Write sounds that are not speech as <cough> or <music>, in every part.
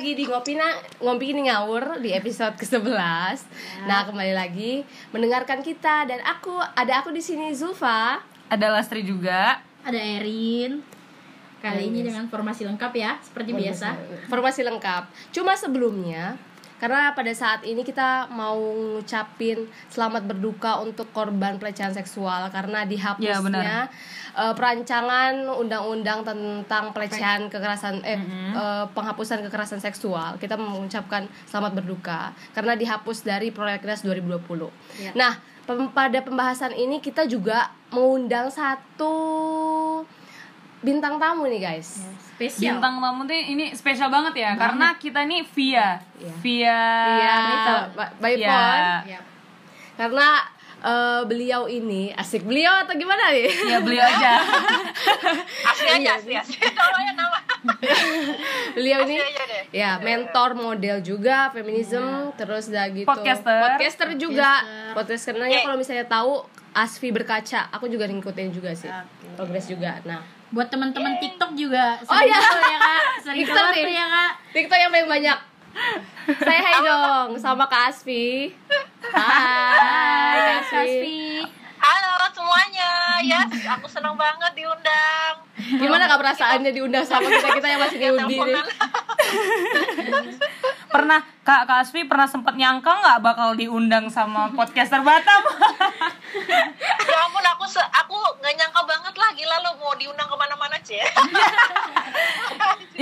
lagi di Ngopi Na, Ngopi ini Ngawur di episode ke-11. Nah, kembali lagi mendengarkan kita dan aku ada aku di sini Zulfa. Ada Lastri juga. Ada Erin. Kali ini dengan formasi lengkap ya, seperti biasa. Formasi lengkap. Cuma sebelumnya karena pada saat ini kita mau ngucapin selamat berduka untuk korban pelecehan seksual karena dihapusnya Ya, benar. eh, perancangan undang-undang tentang pelecehan kekerasan eh, eh, penghapusan kekerasan seksual. Kita mengucapkan selamat berduka karena dihapus dari Prolegnas 2020. Ya. Nah, pem- pada pembahasan ini kita juga mengundang satu bintang tamu nih, guys. Spesial. Bintang tamu tuh ini spesial banget ya karena kita nih via Iya. via Iya, phone. by- Iya. phone. Ya. Karena eh, beliau ini asik beliau atau gimana nih? Ya beliau aja. <laughs> asli aja asli asli namanya nama <laughs> beliau ini aja ya mentor model juga feminism terus udah gitu Podcaster. podcaster juga Podcaster. podcasternya Eh. kalau misalnya tahu Asfi berkaca aku juga ngikutin juga sih Oke. progres juga nah Buat teman-teman TikTok juga. Oh, sering iya. tuh ya kak, sering TikTok keluar nih. tuh ya kak. TikTok yang paling banyak. Saya hai dong sama Kak Asfi. Hai Kak Asfi. Halo semuanya. Ya aku senang banget diundang. Gimana kak perasaannya diundang sama kita? Kita yang masih diundi nih? <laughs> Pernah Kak Kak Asfi pernah sempat nyangka nggak bakal diundang sama podcaster Batam? <laughs> ya ampun aku se aku nggak nyangka banget lah gila lo mau diundang ke mana-mana cie <laughs>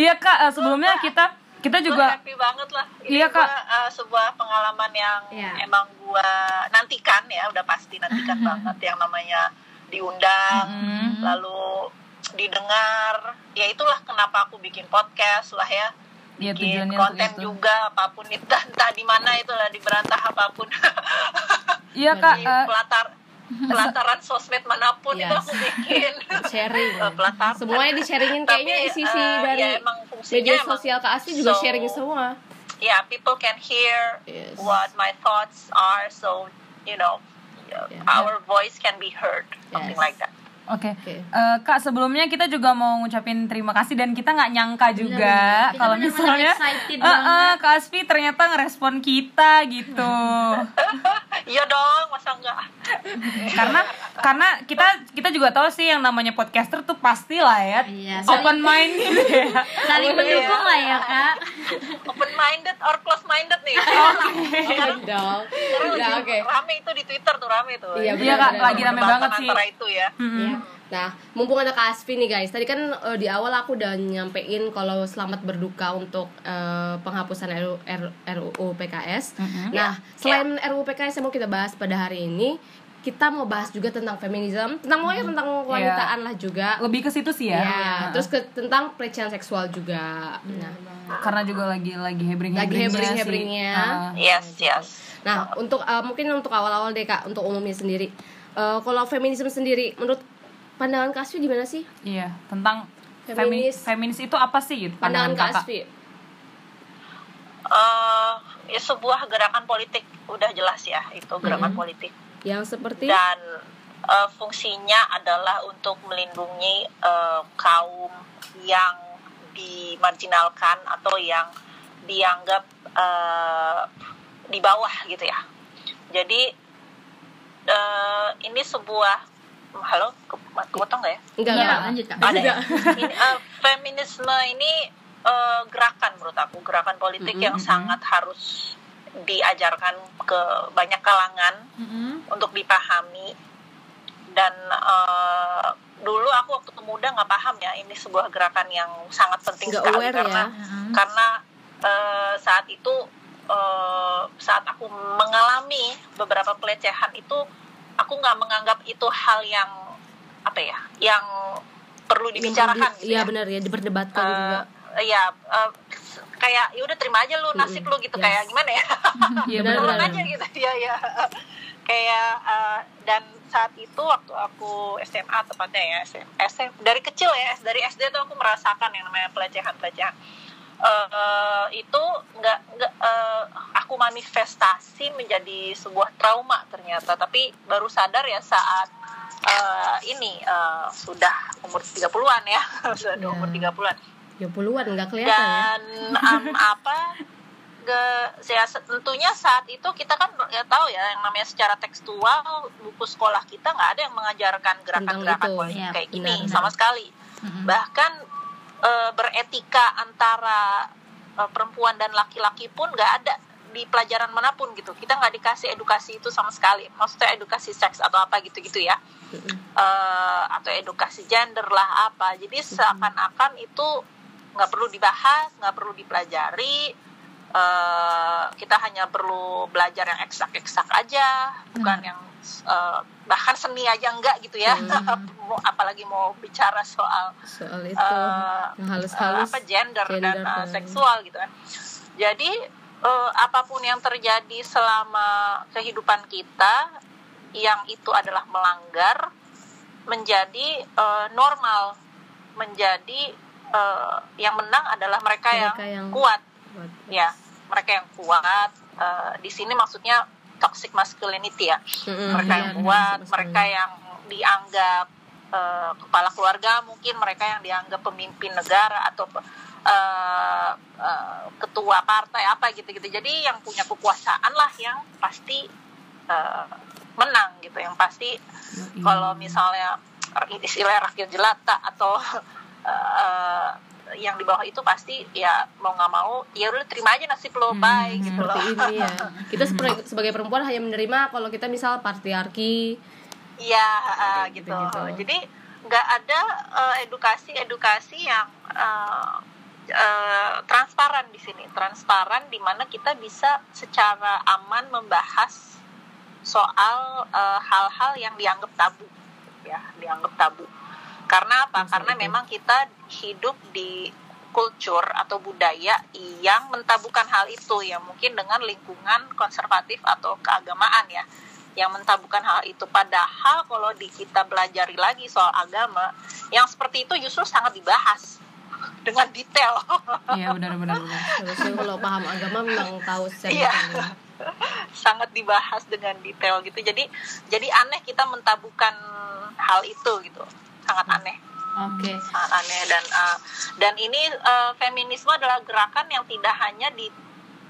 iya Kak, eh, sebelumnya kita kita Gua juga happy banget lah. Ini Iya, Kak. gua, uh, sebuah pengalaman yang Iya. emang gua nantikan ya. Udah pasti nantikan <laughs> banget yang namanya diundang Mm. lalu didengar. Ya itulah kenapa aku bikin podcast lah ya. Iya, bikin untuk konten itu. juga apa pun. Itu <laughs> entah di mana itulah di berantah apa pun. Iya Kak, di eh, pelatar <laughs> pelataran sosmed mana pun itu Yes. aku bikin <laughs> Sharing. Eh, pelatar Semuanya di-sharingin Tapi, kayaknya sisi eh, dari ya emang fungsinya media sosial Asfi juga so- sharing semua. yeah people can hear Yes. what my thoughts are so you know Yeah. our voice can be heard something Yes. like that Oke, Oke. Eh, Kak sebelumnya kita juga mau ngucapin terima kasih dan kita nggak nyangka juga kalau misalnya eh, eh, banget. Kak Asfi ternyata ngerespon kita gitu. <laughs> iya dong masa enggak karena karena kita kita juga tahu sih yang namanya podcaster tuh pasti lah ya Iya, saling- open mind gitu ya. <laughs> Saling mendukung lah ya kak. open minded or close minded nih Dong. sekarang Nah, lagi oke. rame itu di twitter tuh rame tuh Iya, Iya kak lagi rame banget sih. antara itu ya Mm-mm. Nah, mumpung ada Kak Asfi nih guys. Tadi kan eh, di awal aku udah nyampein kalau selamat berduka untuk eh, penghapusan RU, RUU PKS. Mm-mm. Nah, selain RUU PKS yang mau kita bahas pada hari ini, kita mau bahas juga tentang feminisme, tentang pokoknya tentang wangitaan lah juga. Lebih ke situ sih ya. Ya, terus ke, tentang pelecehan seksual juga. Nah, karena juga lagi lagi hebring Lagi hebring-hebringnya. yes yes Nah, untuk uh, mungkin untuk awal-awal deh Kak, untuk umumnya sendiri. Uh, kalau feminisme sendiri menurut pandangan Kak Asfi gimana sih? iya tentang Feminis. feminis feminis itu apa sih gitu Pandangan Kak kakak? Asfi. Eh, ya sebuah gerakan politik udah jelas ya itu gerakan Mhm. politik Yang seperti dan eh, fungsinya adalah untuk melindungi eh, kaum yang dimarginalkan atau yang dianggap eh, di bawah gitu ya. Jadi eh, ini sebuah halo ke- kepotong nggak ya? enggak Iya, enggak. lanjut, Kak. Ada ya? Ini, eh, feminisme ini eh, gerakan menurut aku gerakan politik Mm-mm, yang sangat harus diajarkan ke banyak kalangan Mm-mm. untuk dipahami dan eh, dulu aku waktu muda nggak paham ya ini sebuah gerakan yang sangat penting Nggak sekali aware karena ya. Karena eh, saat itu eh, saat aku mengalami beberapa pelecehan itu aku nggak menganggap itu hal yang apa ya yang perlu dibicarakan gitu Iya ya. benar ya, diperdebatkan Eh, juga. ya eh, kayak ya udah terima aja lu nasib Mm-mm. lu gitu Yes. kayak gimana ya <laughs> Iya Benar, aja gitu ya ya <laughs> kayak eh, dan saat itu waktu aku SMA tepatnya ya SM, SM dari kecil ya dari SD tuh aku merasakan yang namanya pelecehan pelecehan Eh, itu nggak nggak eh, aku manifestasi menjadi sebuah trauma ternyata tapi baru sadar ya saat eh, ini eh, sudah umur 30-an ya <laughs> sudah Ya. umur 30-an ya puluhan nggak kelihatan ya dan um, <laughs> apa ge, ya tentunya saat itu kita kan ya tahu ya yang namanya secara tekstual buku sekolah kita nggak ada yang mengajarkan gerakan-gerakan politik Iya, kayak gini benar. sama sekali Mm-mm. bahkan eh, beretika antara eh, perempuan dan laki-laki pun nggak ada di pelajaran mana pun gitu. Kita nggak dikasih edukasi itu sama sekali. Maksudnya edukasi seks atau apa gitu-gitu ya. Mm-mm. eh, atau edukasi gender lah apa. Jadi seakan-akan itu nggak perlu dibahas nggak perlu dipelajari eh, kita hanya perlu belajar yang eksak-eksak aja bukan yang eh, bahkan seni aja enggak gitu ya. <laughs> Mau- apalagi mau bicara soal soal itu eh, yang halus-halus apa gender, dan gender uh, dan- seksual gitu kan. Jadi eh, apa pun yang terjadi selama kehidupan kita yang itu adalah melanggar menjadi eh, normal, menjadi eh, yang menang adalah mereka, Mereka yang, yang- kuat, ya mereka yang kuat. Eh, di sini maksudnya toxic masculinity ya Mm-mm, mereka iya, yang benar, kuat, sama mereka yang dianggap eh, kepala keluarga, mungkin mereka yang dianggap pemimpin negara atau eh, eh, ketua partai apa gitu-gitu. Jadi yang punya kekuasaan lah yang pasti eh, menang gitu, yang pasti kalau misalnya istilah rakyat jelata atau <laughs> eh, yang di bawah itu pasti ya mau nggak mau ya udah terima aja nasib lo bye gitu loh ini ya <laughs> kita sebagai, sebagai perempuan hanya menerima kalau kita misal patriarki Iya, uh, gitu. Gitu-gitu. Jadi nggak ada uh, edukasi-edukasi yang uh, uh, transparan di sini, transparan di mana kita bisa secara aman membahas soal uh, hal-hal yang dianggap tabu, ya, dianggap tabu. Karena apa? Karena memang kita hidup di kultur atau budaya yang mentabukan hal itu ya mungkin dengan lingkungan konservatif atau keagamaan ya yang mentabukan hal itu padahal kalau di kita belajari lagi soal agama yang seperti itu justru sangat dibahas <laughs> dengan detail Iya benar benar benar. kalau paham agama memang tahu Iya. detail. <laughs> sangat dibahas dengan detail gitu jadi jadi aneh kita mentabukan hal itu gitu sangat aneh Oke. sangat aneh dan uh, dan ini uh, feminisme adalah gerakan yang tidak hanya di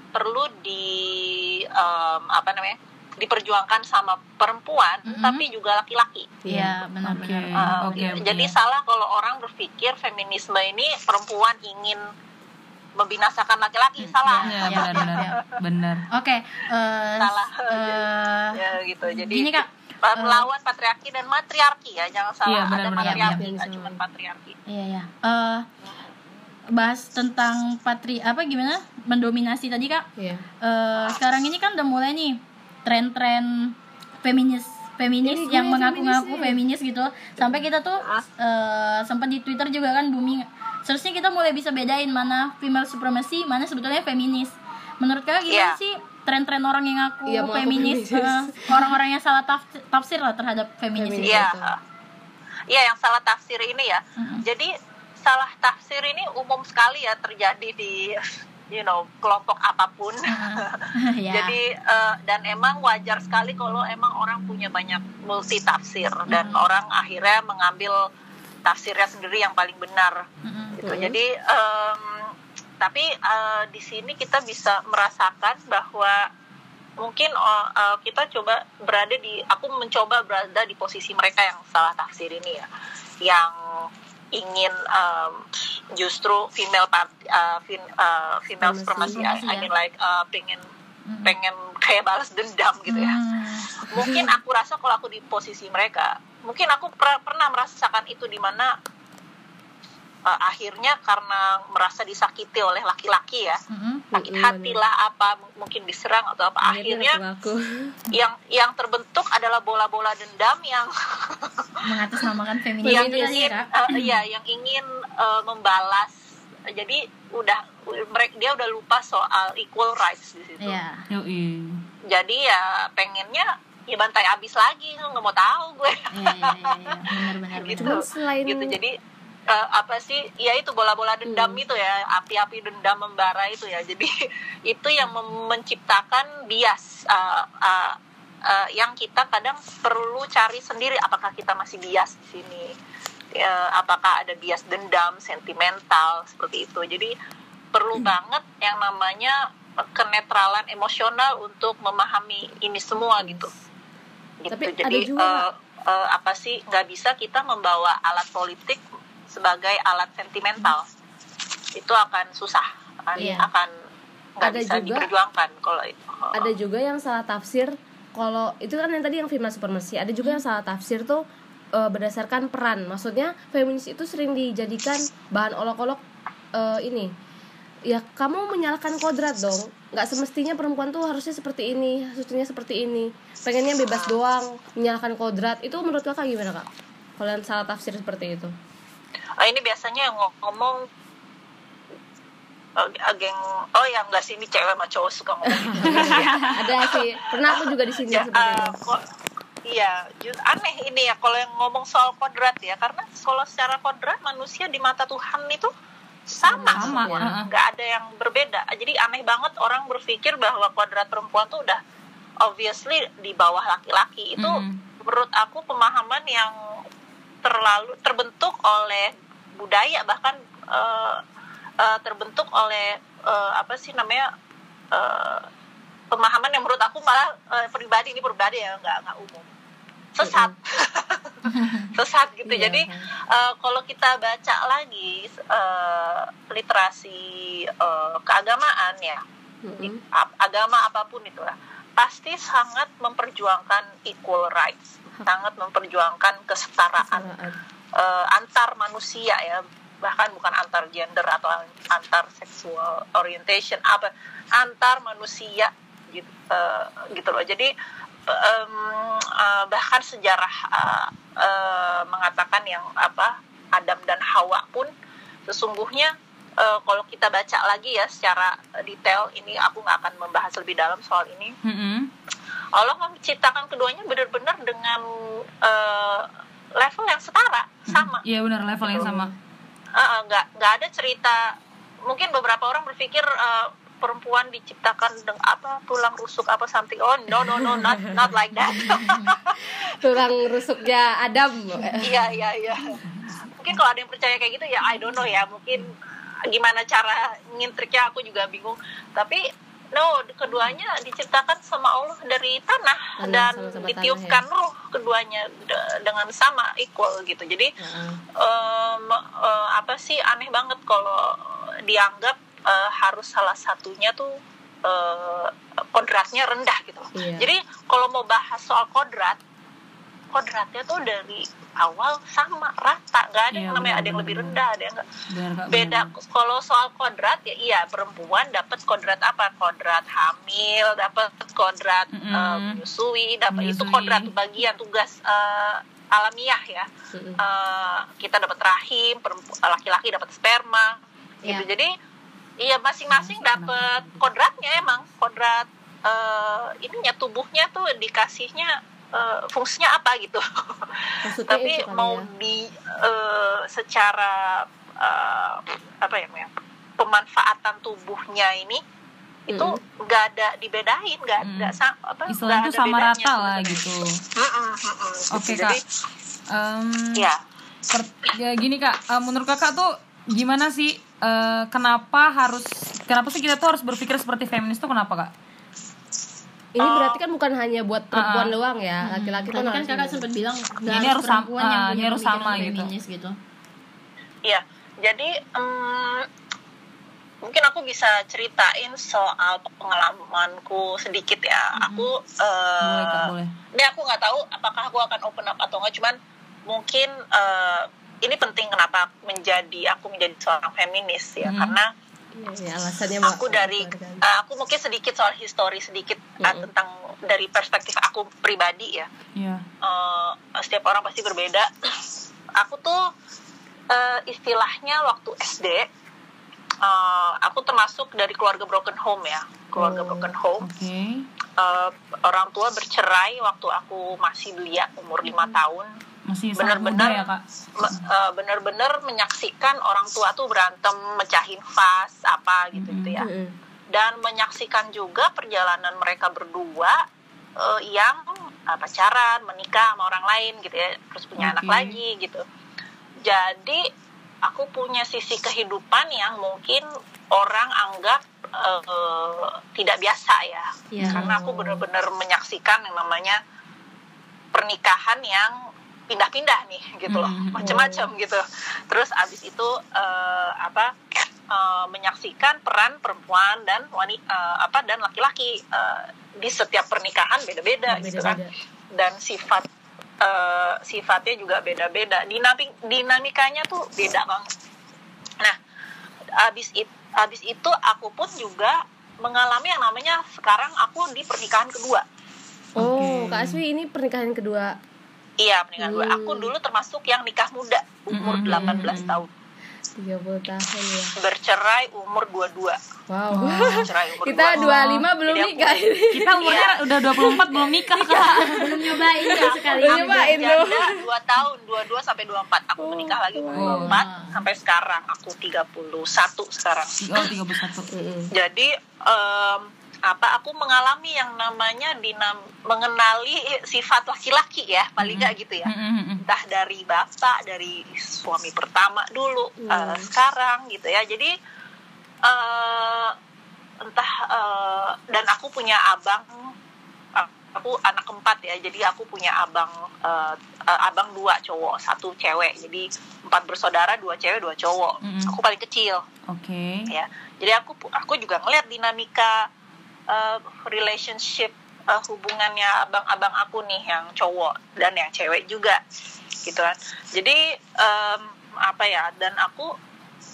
perlu di um, apa namanya diperjuangkan sama perempuan Mhm. tapi juga laki-laki Iya, Oke. benar-benar. Uh, Oke, oke. jadi salah kalau orang berpikir feminisme ini perempuan ingin membinasakan laki-laki salah Iya benar benar. <laughs> Benar. Oke, eh, Salah. eh, <laughs> ya gitu jadi Gini, Kak. Uh, melawan patriarki dan matriarki ya jangan salah Iya, ada benar-benar. matriarki Iya, nggak iya. cuma patriarki Iya ya. Eh bahas tentang patri apa gimana mendominasi tadi kak. Iya. Eh sekarang ini kan udah mulai nih tren-tren feminis feminis Ini yang mengaku-ngaku feminis feminis gitu. Sampai kita tuh eh sempat di Twitter juga kan booming. Seharusnya kita mulai bisa bedain mana female supremacy, mana sebetulnya feminis. Menurut kakak gimana Iya. sih tren-tren orang yang ngaku Iya, mengaku feminis, feminis. orang-orang yang salah taf- tafsir lah terhadap feminis Feminis. itu. Iya, iya yang salah tafsir ini ya. Mm-mm. Jadi salah tafsir ini umum sekali ya terjadi di you know kelompok apa pun. <laughs> Iya. Jadi eh, dan emang wajar sekali kalau emang orang punya banyak multi tafsir dan orang akhirnya mengambil tafsirnya sendiri yang paling benar Mm-mm. gitu. Jadi em, tapi eh, di sini kita bisa merasakan bahwa mungkin eh, kita coba berada di aku mencoba berada di posisi mereka yang salah tafsir ini ya yang ingin em, justru female part, eh, fin- eh, female Supremacy. I, I mean like eh, pengen Mm. pengen kayak balas dendam gitu ya Hmm. mungkin aku rasa kalau aku di posisi mereka mungkin aku per- pernah merasakan itu di mana uh, akhirnya karena merasa disakiti oleh laki-laki ya Mm-mm. sakit hati lah apa m- mungkin diserang atau apa akhirnya <laughs> yang yang terbentuk adalah bola-bola dendam yang <laughs> mengatasnamakan feminis yang ingin ya uh, ya yang ingin uh, membalas jadi udah mereka dia udah lupa soal equal rights di situ Iya. Yoi. jadi ya pengennya ya bantai abis lagi nggak mau tahu gue Iya, iya, iya, iya. Benar, benar, <laughs> gitu Cuman selain- gitu jadi eh, apa sih? Ya itu bola-bola dendam Hmm. itu ya api-api dendam membara itu ya. Jadi <laughs> itu yang menciptakan bias eh, eh, eh, yang kita kadang perlu cari sendiri apakah kita masih bias di sini. Ya, apakah ada bias dendam sentimental seperti itu. Jadi perlu banget yang namanya kenetralan emosional untuk memahami ini semua gitu gitu. Tapi ada jadi juga, eh, eh, apa sih? Nggak bisa kita membawa alat politik sebagai alat sentimental itu akan susah akan Iya. akan nggak Ada bisa juga- diperjuangkan kalau itu. ada juga yang salah tafsir kalau itu kan yang tadi yang female supremacy ada juga yang salah tafsir tuh eh, berdasarkan peran maksudnya feminis itu sering dijadikan bahan olok-olok eh, ini ya kamu menyalahkan kodrat dong nggak semestinya perempuan tuh harusnya seperti ini harusnya seperti ini pengennya bebas doang menyalahkan kodrat itu menurut kakak gimana kak? Kalau yang salah tafsir seperti itu Ah, ini biasanya yang ngo- ngomong eh, eh, geng oh ya enggak sih ini cewek sama cowok suka ngomong. Gitu <laughs> ya. ada sih. Pernah aku juga di sini Ya, eh, kok iya aneh ini ya kalau yang ngomong soal kodrat ya karena kalau secara kodrat manusia di mata Tuhan itu sama, Sama, semua. Nggak ada yang berbeda. Jadi aneh banget orang berpikir bahwa kodrat perempuan tuh udah obviously di bawah laki-laki. Itu Mm. menurut aku pemahaman yang terlalu terbentuk oleh budaya bahkan eh, eh, terbentuk oleh eh, apa sih namanya eh, pemahaman yang menurut aku malah eh, pribadi ini pribadi ya nggak nggak umum. Sesat. <laughs> Sesat gitu. Iya, jadi eh, kalau kita baca lagi eh, literasi eh, keagamaan ya Mm-mm. ap- agama apa pun itulah pasti sangat memperjuangkan equal rights sangat memperjuangkan kesetaraan. Kesetaraan. Eh, antar manusia ya. Bahkan bukan antar gender atau antar sexual orientation apa antar manusia gitu eh, gitu loh. Jadi em, eh, bahkan sejarah eh, eh, mengatakan yang apa Adam dan Hawa pun sesungguhnya eh, kalau kita baca lagi ya secara detail ini aku nggak akan membahas lebih dalam soal ini. Mm-mm. Allah menciptakan keduanya benar-benar dengan eh, level yang setara sama. Iya benar level yang sama. Eh, eh, nggak nggak ada cerita mungkin beberapa orang berpikir eh, perempuan diciptakan dengan apa tulang rusuk apa something. Oh no no no not not like that. <laughs> Tulang rusuknya Adam. Iya iya iya. Mungkin kalau ada yang percaya kayak gitu ya I don't know ya mungkin gimana cara ngintriknya aku juga bingung. Tapi no keduanya diciptakan sama Allah dari tanah Tanah, dan sama-sama ditiupkan ruh keduanya de- dengan sama equal gitu jadi Heeh. em, eh, apa sih aneh banget kalau dianggap eh, harus salah satunya tuh eh, kodratnya rendah gitu. Iya. Jadi kalau mau bahas soal kodrat, kodratnya tuh dari awal sama rata, nggak ada Iya, yang namanya ada yang lebih rendah, ada yang Kak, beda. kalau soal kodrat ya iya perempuan dapat kodrat apa? Kodrat hamil dapat kodrat Mm-mm. eh, menyusui dapat itu kodrat bagian tugas eh, alamiah ya. Eh, kita dapat rahim laki-laki dapat sperma gitu. Iya. jadi iya masing-masing dapat. kodratnya emang. Kodrat eh, ininya tubuhnya tuh dikasihnya eh, fungsinya apa gitu Maksudnya tapi kali mau ya. di eh, secara eh, apa ya pemanfaatan tubuhnya ini itu nggak ada dibedain nggak Mm. nggak sa- apa nggak itu ada sama bedanya rata lah gitu. Gitu. Oke kak. jadi Em, ya per- ya gini kak, eh, menurut kakak tuh gimana sih? eh, kenapa harus? Kenapa sih kita tuh harus berpikir seperti feminis tuh kenapa kak? Ini berarti kan bukan hanya buat perempuan Ah. doang ya laki-laki pun Tadi kan harus kakak sempat bilang Ini harus sam- perempuan yang ah, punya ini harus sama gitu. feminis gitu. Iya, jadi em, mungkin aku bisa ceritain soal pengalamanku sedikit ya. Aku eh, Boleh kak, boleh. ini aku nggak tahu apakah aku akan open up atau nggak, cuman mungkin eh, ini penting kenapa menjadi aku menjadi seorang feminis ya, Mhm. karena Iya, alasannya aku dari eh, aku mungkin sedikit soal histori sedikit eh, Mhm. tentang dari perspektif aku pribadi ya. Iya. eh, setiap orang pasti berbeda. <clears throat> Aku tuh eh, istilahnya waktu SD, eh, aku termasuk dari keluarga broken home ya, keluarga Oh. broken home. Oke. Eh, orang tua bercerai waktu aku masih belia umur lima tahun. Masih Benar-benar ya kak. Eh, benar-benar menyaksikan orang tua tuh berantem, mecahin vas apa gitu gitu ya dan menyaksikan juga perjalanan mereka berdua eh, yang eh, pacaran, menikah sama orang lain gitu ya, terus punya anak Oke. lagi gitu. jadi aku punya sisi kehidupan yang mungkin orang anggap eh, tidak biasa ya Iya. karena aku benar-benar menyaksikan yang namanya pernikahan yang pindah-pindah nih gitu loh Mhm. macam-macam gitu terus abis itu eh, apa eh, menyaksikan peran perempuan dan wanita apa dan laki-laki eh, di setiap pernikahan beda-beda gitu kan Beda-beda. dan sifat eh, sifatnya juga beda-beda dinamik dinamikanya tuh beda banget nah abis itu abis itu aku pun juga mengalami yang namanya sekarang aku di pernikahan kedua Oh, Oke. Kak Aswi ini pernikahan kedua. Iya pernikahan kedua Hmm. aku dulu termasuk yang nikah muda umur Mm-mm. 18 tahun 30 tahun ya. bercerai umur 22 Wow. bercerai umur Kita 22. 25 belum Jadi aku- nikah ini. Kita umurnya udah 24 belum nikah kak. belum nyobain ya sekali Belum nyobain. Indo. 2 tahun 22 sampai 24 aku Oh. menikah lagi umur Oh. 24 sampai sekarang aku 31 sekarang Oh 31 Mm-mm. jadi em, apa aku mengalami yang namanya dinam mengenali sifat laki-laki ya paling nggak gitu ya Mm-mm. entah dari bapak dari suami pertama dulu Hmm. eh, sekarang gitu ya jadi eh, entah eh, dan aku punya abang aku anak keempat ya jadi aku punya abang eh, abang dua cowok satu cewek jadi empat bersaudara dua cewek dua cowok Mm-mm. aku paling kecil Oke. ya jadi aku aku juga ngeliat dinamika uh, relationship uh, hubungannya abang-abang aku nih yang cowok dan yang cewek juga gitu kan. Jadi em, apa ya dan aku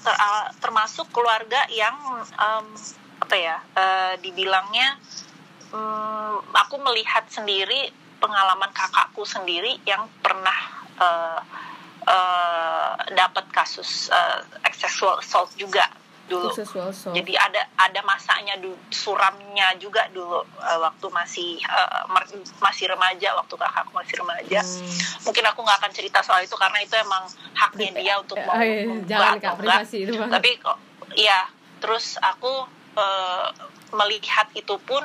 ter- uh, termasuk keluarga yang em, apa ya uh, dibilangnya mm, aku melihat sendiri pengalaman kakakku sendiri yang pernah uh, uh, dapat kasus uh, sexual assault juga dulu. Jadi ada ada masanya du, suramnya juga dulu eh, waktu masih eh, mer- masih remaja waktu kakakku masih remaja. Hmm. mungkin aku nggak akan cerita soal itu karena itu emang haknya dia untuk mau Eh, eh, membuka jangan Kak privasi itu Bang. tapi kok iya. Terus aku eh, melihat itu pun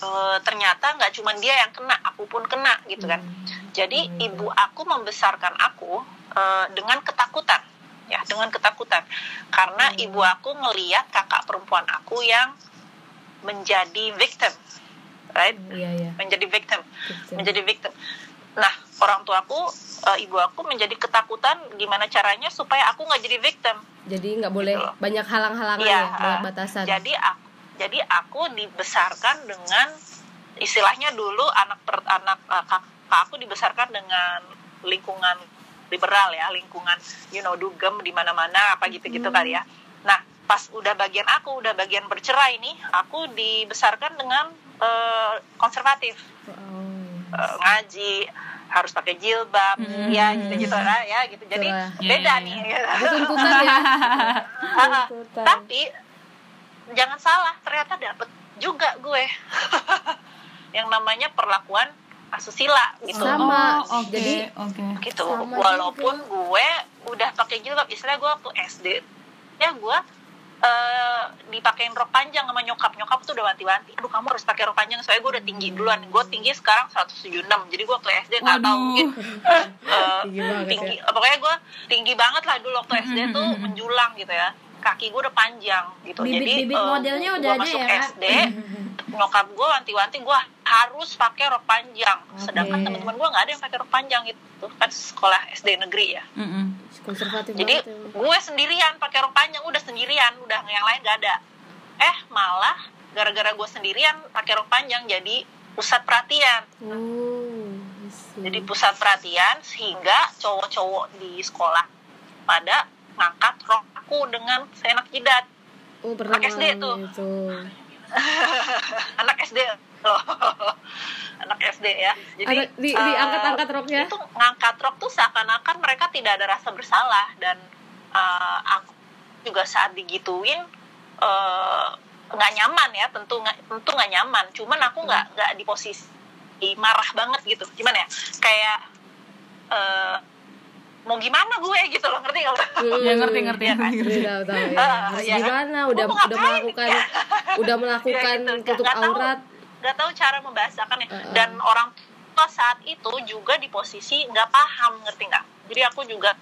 eh, ternyata nggak cuma dia yang kena aku pun kena gitu kan. Jadi Hmm. ibu aku membesarkan aku eh, dengan ketakutan, ya dengan ketakutan, karena Hmm. ibu aku ngeliat kakak perempuan aku yang menjadi victim, right? Iya, iya. Menjadi victim, Betul. menjadi victim. Nah, orang tuaku, eh, ibu aku menjadi ketakutan gimana caranya supaya aku nggak jadi victim. Jadi nggak boleh Gitu banyak halang-halangan Iya, ya, banyak eh, batasan. Jadi aku, jadi aku dibesarkan dengan istilahnya dulu anak per, anak eh, kakak aku dibesarkan dengan lingkungan liberal ya, lingkungan you know dugem di mana-mana apa gitu-gitu Hmm. kali ya. Nah, pas udah bagian aku udah bagian bercerai nih, aku dibesarkan dengan eh, konservatif, Oh. Eh, ngaji harus pakai jilbab, Hmm. ya gitu-gitu lah ya gitu. Jadi Betul lah. beda Iya, iya, nih. Itu tuntutan ya. <laughs> Tapi jangan salah ternyata dapet juga gue <laughs> yang namanya perlakuan asusila gitu Sama. Oh, oke, Jadi- oke. gitu Sama walaupun gue udah pakai jilbab istilah gue waktu SD ya gue eh dipakein rok panjang sama nyokap nyokap tuh udah wanti-wanti aduh kamu harus pakai rok panjang soalnya gue udah tinggi duluan gue tinggi sekarang 176 jadi gue waktu SD nggak tahu Waduh. mungkin <laughs> eh, Tinggi tinggi ya. pokoknya gue tinggi banget lah dulu waktu SD tuh menjulang gitu ya kaki gue udah panjang gitu. Jadi Bibit-bibit eh, modelnya gua udah ada masuk ya? SD nyokap gue wanti-wanti gue harus pakai rok panjang. Sedangkan Oke. teman-teman gue nggak ada yang pakai rok panjang gitu. Kan sekolah SD negeri ya. Mm-mm. Konservatif jadi gue sendirian pakai rok panjang udah sendirian. Udah yang lain gak ada. Eh malah gara-gara gue sendirian pakai rok panjang jadi pusat perhatian. Oh, jadi pusat perhatian sehingga cowok-cowok di sekolah pada ngangkat rok aku dengan seenak jidat. Oh, pernah anak SD tuh. itu. <laughs> anak SD loh. <laughs> Anak SD ya. Jadi Ada- di- eh, diangkat-angkat roknya? itu ngangkat rok tuh seakan-akan mereka tidak ada rasa bersalah dan eh, aku juga saat digituin eh, nggak nyaman ya tentu nggak tentu nggak nyaman. Cuman aku nggak nggak di posisi marah banget gitu. Gimana ya? Kayak eh, mau gimana gue gitu loh ngerti nggak Ya ngerti ngerti. Kan? ngerti. <laughs> Udah tahu ya. Ah, Harus iya kan? gimana? Udah udah ngapain? melakukan <laughs> udah melakukan Ya gitu. Tutup tahu. aurat. nggak tahu cara membahasakannya Uh-uh. dan orang tua saat itu juga di posisi nggak paham ngerti nggak jadi aku juga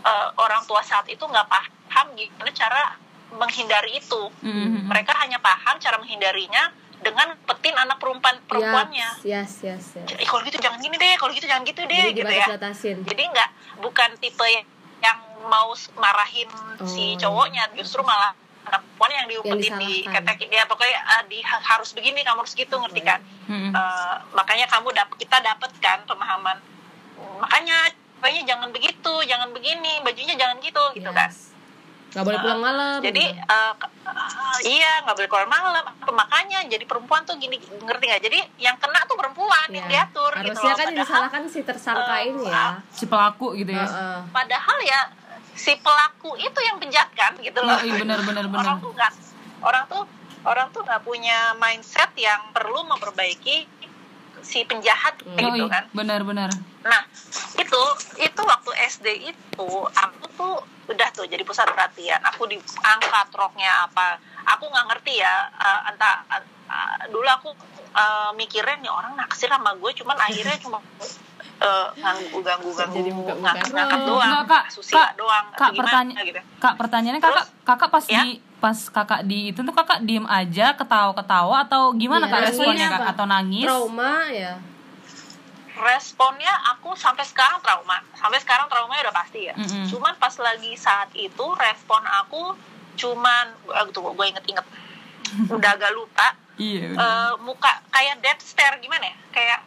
eh, orang tua saat itu nggak paham gimana cara menghindari itu Mhm. mereka hanya paham cara menghindarinya dengan petin anak perempuan perempuannya yes yes yes, yes. Eh, kalau gitu jangan gini deh kalau gitu jangan gitu deh jadi gitu ya jadi nggak bukan tipe yang, yang mau marahin si Oh. cowoknya justru malah anak perempuan yang diumpetin di disalahkan. ketek ya pokoknya ah, di ha- harus begini kamu harus gitu ngerti kan Mhm. Eh, makanya kamu dap kita dapat kan pemahaman makanya pokoknya jangan begitu jangan begini bajunya jangan gitu gitu kan Yes. Nggak boleh pulang malam jadi gitu. eh, eh, iya nggak boleh keluar malam makanya jadi perempuan tuh gini ngerti nggak jadi yang kena tuh perempuan yang Ya. diatur gitu harusnya loh. kan yang Padahal- disalahkan si tersangka eh, ini ya si pelaku gitu ya Heeh. padahal ya si pelaku itu yang penjahat kan gitu loh Iya, iya, benar, benar, benar. orang tuh nggak orang tuh orang tuh nggak punya mindset yang perlu memperbaiki si penjahat Hmm. gitu Yoi, kan. Benar-benar nah itu itu waktu SD itu aku tuh udah tuh jadi pusat perhatian. Aku diangkat roknya apa. Aku nggak ngerti ya eh, entah eh, dulu aku eh, mikirnya nih orang naksir sama gue cuman akhirnya <laughs> cuma eh, ganggu ganggu Jadi buka-buka. ngangkat ngangkat doang Enggak, Kak. susila Kak, doang Kak, pertanya- gitu. Kak pertanyaannya kakak kakak pas Ya? di pas kakak di itu tuh kakak diem aja ketawa-ketawa atau gimana Iya, kak responnya responnya kak? Apa? atau nangis? Trauma ya. Responnya aku sampai sekarang trauma. Sampai sekarang traumanya udah pasti ya. Mm-mm. cuman pas lagi saat itu respon aku cuman eh, tuh gue inget-inget. <laughs> Udah agak lupa. Iya Eh, muka kayak dead stare gimana ya? Kayak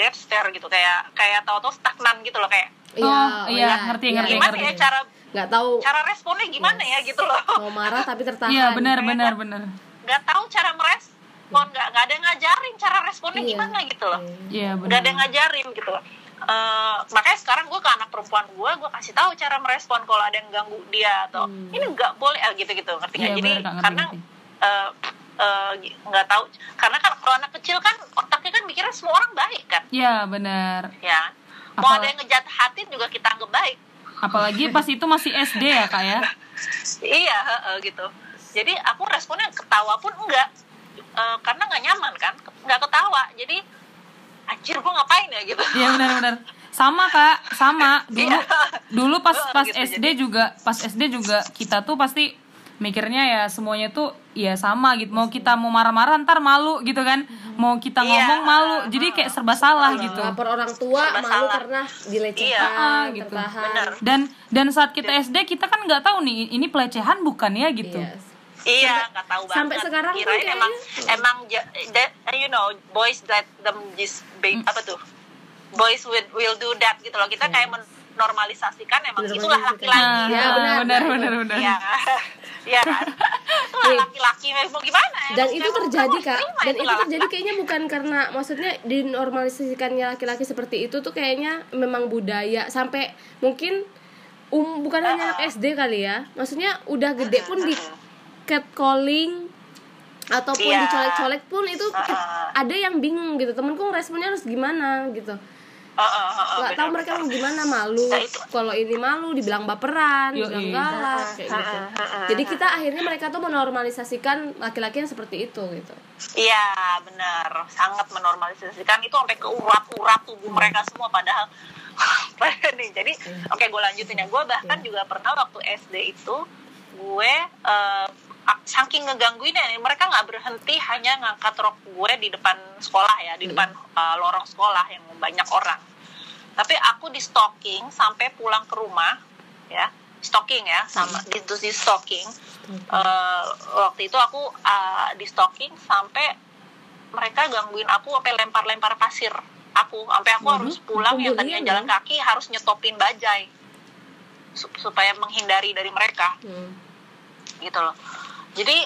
dead stare gitu kayak kayak tahu-tahu stagnan gitu loh kayak. Oh, iya, ngerti, ngerti, gimana ngerti. ya cara nggak tahu. cara responnya gimana ya gitu loh. Mau marah tapi tertahan. Iya benar benar benar. nggak tahu cara merespon nggak nggak ada yang ngajarin cara responnya Iya. gimana gitu loh. Iya nggak benar. ada yang ngajarin gitu loh. Eh, makanya sekarang gue ke anak perempuan gue gue kasih tahu cara merespon kalau ada yang ganggu dia atau ini nggak boleh gitu gitu ngerti nggak? Hmm. Iya, jadi bener, Kak, ngerti, karena ngerti. eh, eh, nggak tahu. Karena kan kalau anak kecil kan otaknya kan mikirnya semua orang baik kan? Iya benar. Ya. Mau Apa- ada yang ngejahat hati juga kita anggap baik. Apalagi pas itu masih SD ya kak ya? <laughs> Iya heeh, gitu. Jadi aku responnya ketawa pun enggak. Eh, karena nggak nyaman kan? Nggak ketawa. Jadi anjir gue ngapain ya gitu? Iya benar benar. Sama kak. Sama. Dulu Iya. dulu <laughs> pas Gitu, pas jadi- SD juga pas SD juga kita tuh pasti mikirnya ya semuanya tuh ya sama gitu mau kita mau marah-marah ntar malu gitu kan mau kita Iya. ngomong malu jadi kayak serba salah gitu lapor orang tua Serba malu salah. karena dilecehkan Iya. Ah, gitu. tertahan Bener. dan dan saat kita SD kita kan nggak tahu nih ini pelecehan bukan ya gitu Yes. Iya, nggak tahu banget. sampai sekarang Kirain kayaknya- emang emang ja- that, you know boys that them just be, apa tuh boys will will do that gitu loh. Kita kayak menormalisasikan emang itulah Menormalisasikan. nah, laki-laki. Ya, ah, benar. benar benar benar Iya. <laughs> Iya kan? Itulah Nih. laki-laki mau gimana? dan Emang- itu terjadi kak dan itu terjadi kayaknya bukan karena maksudnya dinormalisasikannya laki-laki seperti itu tuh kayaknya memang budaya sampai mungkin um bukan hanya anak SD kali ya maksudnya udah gede pun di catcalling ataupun Iya. dicolek-colek pun itu Uh-uh. ada yang bingung gitu temenku responnya harus gimana gitu Heeh, heeh, nggak tahu mereka mau gimana malu. Nah, kalau ini malu dibilang baperan Yoi. dibilang galak kayak gitu. jadi kita akhirnya mereka tuh menormalisasikan laki-laki yang seperti itu gitu. Iya benar, sangat menormalisasikan. Itu sampai ke urat-urat tubuh mereka semua padahal. <laughs> Nih. Jadi oke. gue lanjutin ya. Gue bahkan juga pernah waktu SD itu gue a- saking ngegangguinnya mereka nggak berhenti hanya ngangkat rok gue di depan sekolah ya, di depan eh, lorong sekolah yang banyak orang. Tapi aku di stalking sampai pulang ke rumah ya. Stalking ya sama di, terus di stalking. Eh, waktu itu aku uh, di stalking sampai mereka gangguin aku sampai lempar-lempar pasir aku. Sampai aku harus pulang yang tadinya jalan ya? kaki harus nyetopin bajai. Sup- supaya menghindari dari mereka. Hmm. gitu loh. Jadi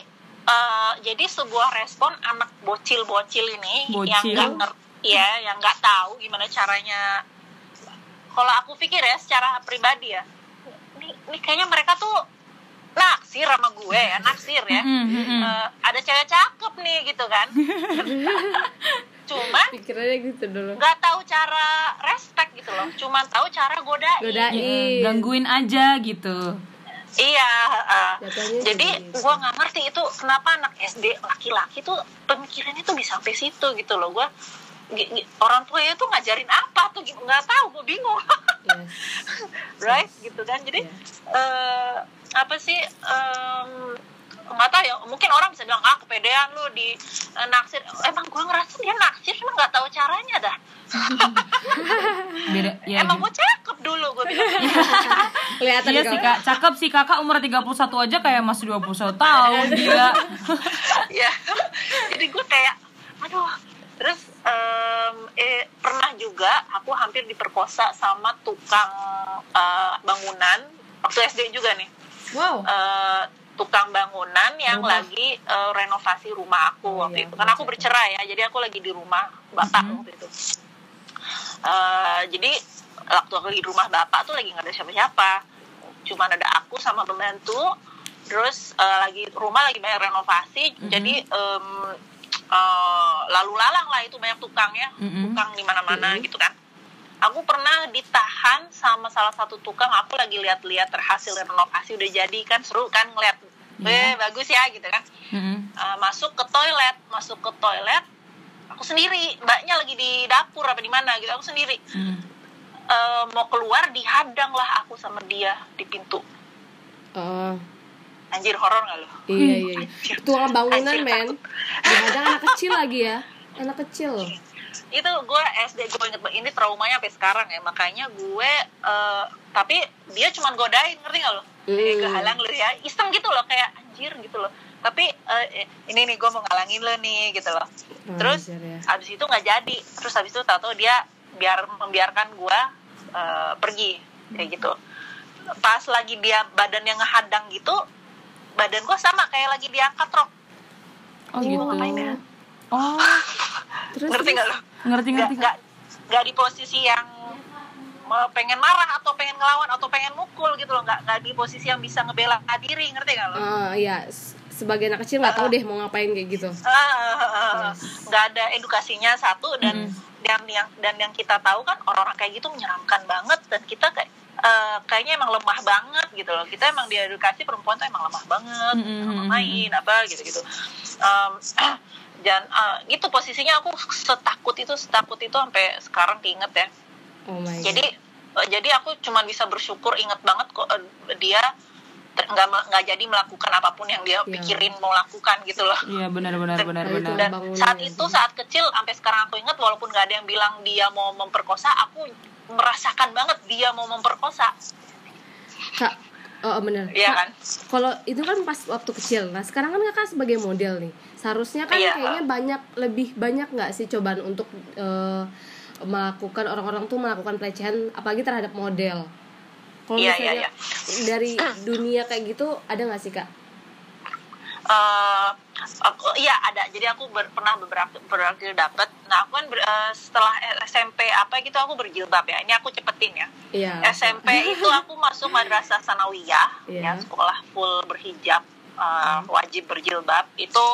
eh, jadi sebuah respon anak bocil-bocil ini yang Bocil? nggak ngerti ya yang nggak tahu gimana caranya kalau aku pikir ya secara pribadi ya ini, ini kayaknya mereka tuh naksir sama gue ya naksir ya Mm. Eh, ada cewek cakep nih gitu kan <laughs> cuman pikirannya gitu dulu nggak tahu cara respect gitu loh cuman tahu cara godain godain Ya, gangguin aja gitu Iya, uh, Jatuhnya jadi gitu. gue nggak ngerti itu kenapa anak SD laki-laki tuh pemikirannya tuh bisa sampai situ gitu loh. Gue orang tuanya tuh ngajarin apa tuh gim- nggak tahu gue bingung. Yes. <laughs> right? Gitu kan. Jadi eh, apa sih em, nggak tahu ya mungkin orang bisa bilang ah kepedean lu di eh, naksir. Emang gue ngerasa dia naksir cuma nggak tahu caranya dah. <laughs> Beda ya emang gue cakep dulu gue bilang. <laughs> Kelihatan Iya sih kak, cakep sih kakak umur 31 aja kayak masih 21 tahun gila. Ya jadi gue kayak aduh terus em, eh, pernah juga aku diperkosa sama tukang eh, bangunan waktu SD juga nih wow eh, tukang bangunan yang Rumah. lagi eh, renovasi rumah aku Oh, waktu iya, itu kan aku baca. bercerai ya jadi aku lagi di rumah bapak Mhm. waktu itu Eh, jadi waktu aku lagi di rumah bapak tuh lagi nggak ada siapa-siapa cuman ada aku sama pembantu terus eh, lagi rumah lagi banyak renovasi Mhm. jadi em, eh, lalu lalang lah itu banyak tukangnya Mhm. tukang di mana-mana Mhm. gitu kan aku pernah ditahan sama salah satu tukang aku lagi lihat-lihat terhasil renovasi udah jadi kan seru kan ngeliat Iya. eh bagus ya gitu kan Mm-mm. Eh, masuk ke toilet masuk ke toilet aku sendiri mbaknya lagi di dapur apa di mana gitu aku sendiri Mm. Eh, mau keluar dihadang lah aku sama dia di pintu Oh, anjir horor nggak lo iya iya. iya. Tukang bangunan men. Dihadang anak kecil lagi ya. Anak kecil loh. Itu gue SD gue inget banget. Ini traumanya sampai sekarang ya. Makanya gue eh, tapi dia cuma godain ngerti gak lo? Hmm. gue halang lu ya? Iseng gitu loh kayak anjir gitu loh. Tapi eh, ini nih gue mau ngalangin lo nih gitu loh. Terus Wajar ya. abis itu nggak jadi. Terus abis itu tato dia biar membiarkan gue eh, pergi. Kayak gitu. Pas lagi dia badan yang ngehadang gitu badan gue sama kayak lagi diangkat rok. Oh gitu. ngapain ya? oh <laughs> Terus ngerti terus? gak lo ngerti nggak ngerti. nggak nggak di posisi yang pengen marah atau pengen ngelawan atau pengen mukul gitu loh. Nggak nggak di posisi yang bisa ngebela diri. Ngerti gak lo Ah, iya. S- Sebagai anak kecil nggak tahu deh mau ngapain kayak gitu. Ah, Yes. nggak ada edukasinya satu. Dan Mm. dan yang dan yang kita tahu kan orang-orang kayak gitu menyeramkan banget. Dan kita kayak eh, kayaknya emang lemah banget gitu loh. Kita emang diedukasi perempuan tuh emang lemah banget. Mm, mm, sama mm, main apa gitu gitu <clears throat> dan eh, gitu posisinya aku setakut itu setakut itu sampai sekarang keinget ya Oh my god. jadi eh, jadi aku cuma bisa bersyukur inget banget kok eh, dia nggak nggak jadi melakukan apa pun yang dia Iya. pikirin mau lakukan gitu loh iya benar benar Dan- benar itu benar dan bangunan saat ya, itu sih. saat kecil sampai sekarang aku ingat walaupun nggak ada yang bilang dia mau memperkosa aku merasakan banget dia mau memperkosa Kak, oh bener. Iya kan Kalau itu kan pas waktu kecil. Nah sekarang kan kakak sebagai model nih. Seharusnya kan Iya. kayaknya banyak lebih banyak nggak sih cobaan untuk eh, melakukan orang-orang tuh melakukan pelecehan, apalagi terhadap model. Kalau Iya, misalnya iya, dari dunia kayak gitu ada nggak sih kak? Eh, aku iya ada jadi aku ber- pernah beberapa berhasil dapat nah aku kan ber- eh, setelah SMP apa gitu aku berjilbab ya ini aku cepetin ya Iya. SMP <laughs> itu aku masuk madrasah sanawiyah Iya. ya sekolah full berhijab uh, wajib berjilbab itu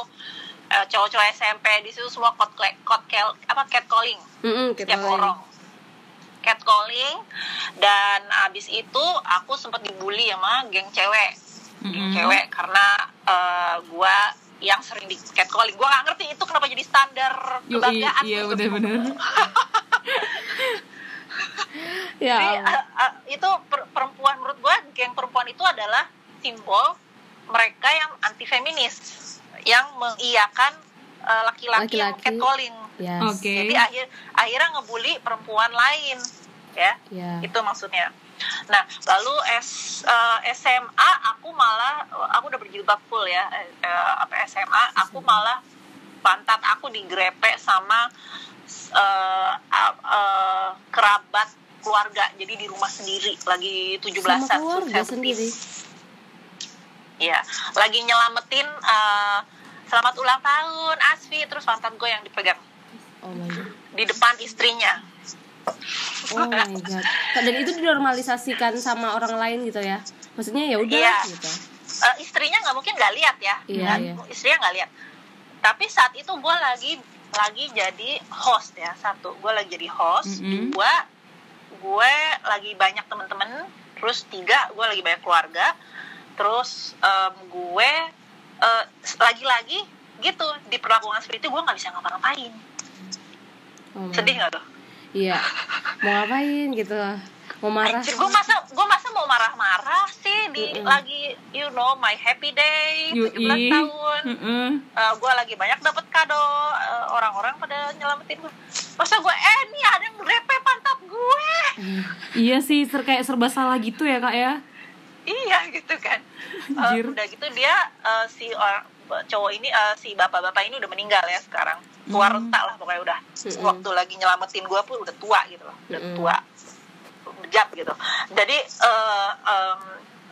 uh, cowok-cowok SMP di situ semua kot kot apa catcalling. Mm-mm, setiap kita- orang. Catcalling dan abis itu aku sempat dibully sama geng cewek. Geng Mm-mm. cewek karena uh, gua yang sering di catcalling. Gua nggak ngerti itu kenapa jadi standar kebanggaan iya gitu. benar-benar <laughs> Ya. Jadi uh, uh, itu per- perempuan menurut gue geng perempuan itu adalah simbol mereka yang anti feminis yang mengiyakan uh, laki-laki yang Laki-laki. catcalling. Yes. Oke. Jadi akhir akhirnya ngebully perempuan lain, ya. Ya. Itu maksudnya. Nah, lalu S, uh, SMA aku malah aku udah berjilbab full ya. eh, eh, apa SMA aku malah pantat aku digrepe sama uh, uh, uh, kerabat keluarga. Jadi di rumah sendiri lagi 17-an Sama keluarga sendiri. Iya, lagi nyelamatin uh, selamat ulang tahun Asfi terus pantat gue yang dipegang Oh my god. di depan istrinya. Oh my god. Dan itu dinormalisasikan sama orang lain gitu ya? Maksudnya ya udah Iya. gitu. Eh, istrinya nggak mungkin nggak lihat ya, Iya, kan? iya. istrinya nggak lihat. Tapi saat itu gue lagi lagi jadi host ya satu, gue lagi jadi host, Mm-mm. dua gue lagi banyak temen-temen, terus tiga gue lagi banyak keluarga, terus em, gue eh, lagi-lagi gitu diperlakukan seperti itu gue nggak bisa ngapa-ngapain. Oh, sedih nggak tuh? Iya. Mau ngapain gitu? Mau marah Anjir, gue masa gue masa mau marah-marah sih di lagi you know my happy day 17 Yui. tahun. Mm-mm. gue lagi banyak dapat kado eh, orang-orang pada nyelamatin gue. Masa gue eh nih ada yang grepe pantat gue. Iya sih, ser kayak serba salah gitu ya kak ya. Iya <laughs> gitu kan Anjir. udah gitu dia eh, si orang cowok ini eh, si bapak-bapak ini udah meninggal ya sekarang tua Hmm. renta lah pokoknya udah Mm-mm. waktu lagi nyelamatin gue pun udah tua gitu loh udah Mm-mm. tua bejat gitu jadi eh, em,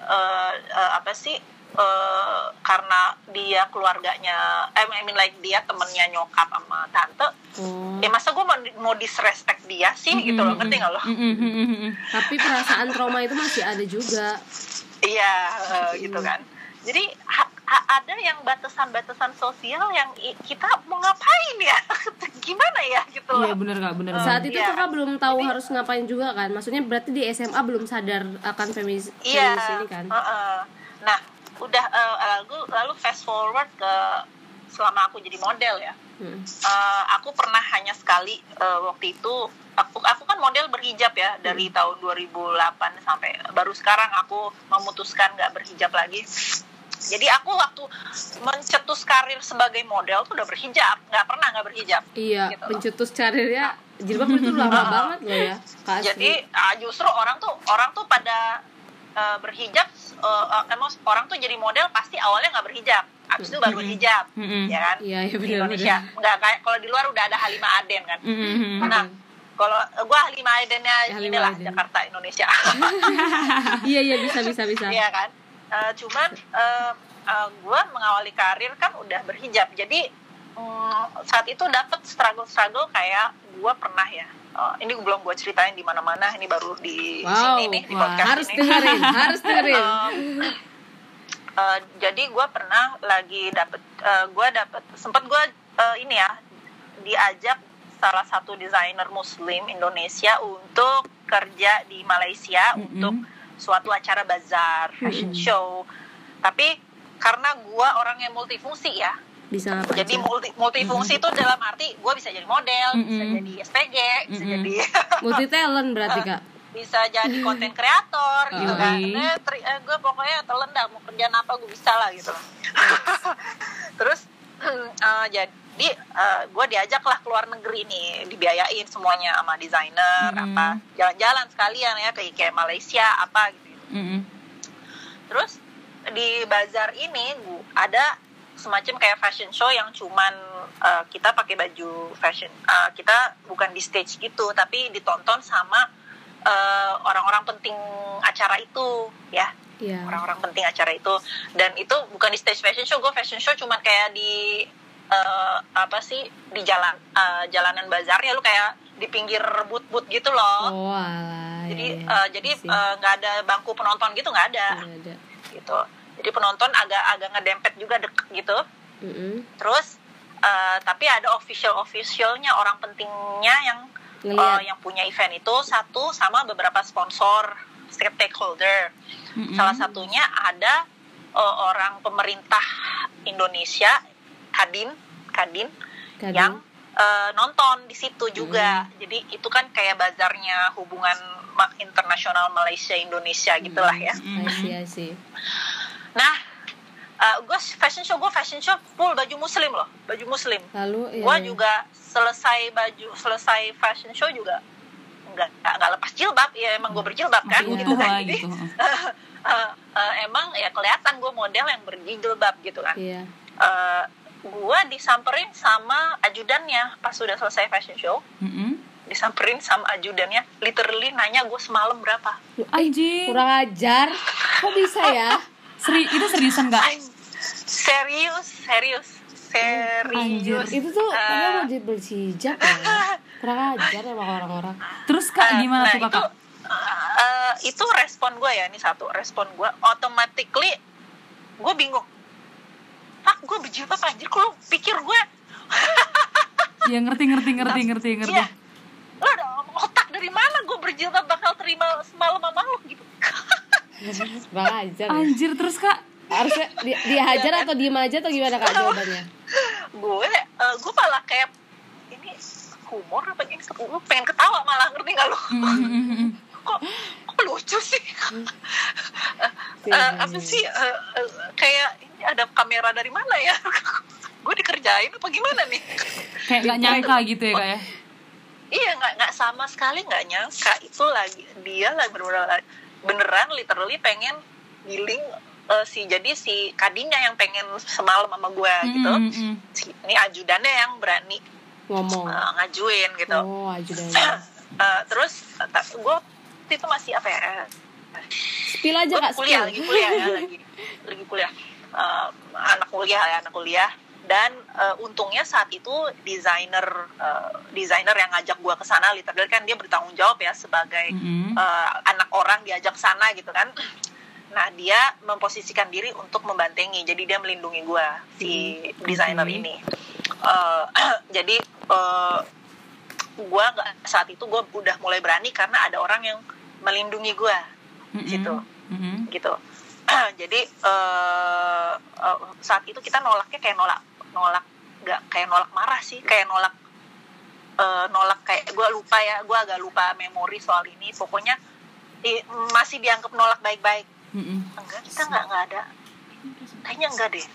eh, eh, apa sih eh, karena dia keluarganya I mean like dia temennya nyokap sama tante oh. ya masa gue mau, mau disrespect dia sih gitu loh ngerti nggak lo mm-mm, mm-mm. tapi perasaan trauma itu masih ada juga Iya, <laughs> eh, gitu kan. Jadi ha- ha- ada yang batasan-batasan sosial yang i- kita mau ngapain ya? <laughs> Gimana ya gitu Iya loh. bener kak, bener. saat kak. itu Iya. kakak belum tahu harus ngapain juga kan maksudnya berarti di SMA belum sadar akan feminis, Iya. feminis ini kan heeh. Nah, udah eh, lalu lalu fast forward ke selama aku jadi model ya. Mm. Eh, aku pernah hanya sekali eh, waktu itu aku aku kan model berhijab ya dari tahun 2008 sampai baru sekarang aku memutuskan nggak berhijab lagi. Jadi aku waktu mencetus karir sebagai model tuh udah berhijab, nggak pernah nggak berhijab. iya Gitu. pencetus karirnya jilbab itu lama <laughs> banget loh ya. Jadi ah, justru orang tuh orang tuh pada eh, berhijab, eh, eh, emang orang tuh jadi model pasti awalnya nggak berhijab, abis itu baru berhijab, Mm-mm. ya kan? iya iya Di benar Indonesia nggak kayak kalau di luar udah ada Halimah Aden kan. Mm-mm, mm-mm. Nah, kalau gua Halimah Adennya Halimah inilah Aden. Jakarta Indonesia, <laughs> iya iya bisa bisa bisa Iya kan? Eh, cuman eh, eh, gua mengawali karir kan udah berhijab, jadi mm, saat itu dapat struggle-struggle kayak gua pernah ya. Eh, ini belum gue ceritain di mana-mana, ini baru di wow sini nih di wah, podcast harus ini. dengerin <laughs> harus dengerin Um, uh, jadi gue pernah lagi dapet gue dapet sempet gue ini ya diajak salah satu desainer muslim Indonesia untuk kerja di Malaysia Mm-mm. untuk suatu acara bazar fashion show tapi karena gue orang yang multifungsi ya bisa apa jadi aja multi multifungsi itu dalam arti gue bisa jadi model bisa Mm-mm. jadi SPG bisa Mm-mm. jadi <laughs> multi talent berarti kak bisa jadi konten kreator gitu kan eh, tri- eh, gue pokoknya telan dah mau kerjaan apa gue bisa lah gitu <laughs> terus <clears throat> eh, jadi gue diajak lah ke luar negeri nih dibiayain semuanya sama desainer Mm-mm. apa jalan-jalan sekalian ya ke kayak Malaysia apa gitu Mm-mm. terus di bazar ini gua- ada semacam kayak fashion show yang cuman uh, kita pakai baju fashion uh, kita bukan di stage gitu tapi ditonton sama uh, orang-orang penting acara itu ya. Iya. Orang-orang penting acara itu. Dan itu bukan di stage fashion show gue fashion show cuman kayak di uh, apa sih di jalan uh, jalanan bazarnya lu kayak di pinggir but-but gitu loh. Oh alah jadi iya, iya. uh, jadi Sih. uh, nggak ada bangku penonton gitu nggak ada. Iya, ada. Gitu jadi penonton agak agak ngedempet juga deket gitu Mm-mm. terus eh, tapi ada official officialnya orang pentingnya yang Ngeliat. eh, yang punya event itu satu sama beberapa sponsor stakeholder Mm-mm. salah satunya ada eh, orang pemerintah Indonesia Kadin Kadin Kadin. yang eh, nonton di situ juga jadi itu kan kayak bazarnya hubungan internasional Malaysia Indonesia gitulah ya I see, I see. Nah, gue fashion show gue fashion show full baju muslim loh, baju muslim. Lalu ya, gue ya. juga selesai baju selesai fashion show juga nggak nggak lepas jilbab ya emang gue berjilbab kan Masih gitu utuh kan Jadi, gitu. <laughs> eh, eh, emang ya kelihatan gue model yang berjilbab gitu kan Iya. Eh, gue disamperin sama ajudannya pas sudah selesai fashion show Mm-mm. disamperin sama ajudannya literally nanya gue semalam berapa Anjing. Kurang ajar. Kok bisa ya? <laughs> Seri itu seriusan gak? Ay, serius serius serius Itu tuh mau jadi berhijab ya. <laughs> Kurang ajar emang orang-orang. Terus kak Eh, gimana nah, tuh itu, kakak? eh, itu respon gue ya ini satu respon gue automatically gue bingung Pak, gue berjilbab anjir, kok lu pikir gue Ya ngerti ngerti ngerti ngerti ngerti. Iya, lo ada otak dari mana gue berjilbab bakal terima semalam sama lu gitu <laughs> <laughs> Kurang ajar ya. Anjir terus kak? Harusnya di, dihajar atau diem aja atau gimana kak jawabannya? gue eh, gue malah kayak ini humor apa gini? Lu pengen ketawa malah ngerti nggak lu? Mm-mm. kok kok lucu sih? <laughs> Eh, apa sih kayak ini ada kamera dari mana ya? <laughs> Gue dikerjain apa gimana nih? Kayak nggak nyangka gitu ya kak ya? Iya nggak nggak sama sekali nggak nyangka. Itu lagi dia lah beneran beneran literally pengen giling eh, si jadi si kadinya yang pengen semalam sama gue gitu. Mm-mm. si, ini ajudannya yang berani ngomong. eh, ngajuin gitu. Oh <clears throat> Eh, terus gue itu masih apa ya spill aja gue kak kuliah spill lagi kuliah ya lagi lagi kuliah. Eh, anak kuliah ya anak kuliah dan eh, untungnya saat itu desainer eh, desainer yang ngajak gue ke sana literally kan dia bertanggung jawab ya sebagai Mm-mm. eh, anak orang diajak sana gitu kan nah dia memposisikan diri untuk membantengi jadi dia melindungi gue si desainer Oke. ini Eh, <clears throat> jadi eh, gue saat itu gue udah mulai berani karena ada orang yang melindungi gue Mm-mm. gitu Mm-mm. gitu <clears throat> jadi eh, eh, saat itu kita nolaknya kayak nolak nolak nggak kayak nolak marah sih kayak nolak eh, nolak kayak gue lupa ya gue agak lupa memori soal ini. Pokoknya i- masih dianggap nolak baik-baik. Mm-mm. enggak kita nggak nggak ada. Kayaknya enggak deh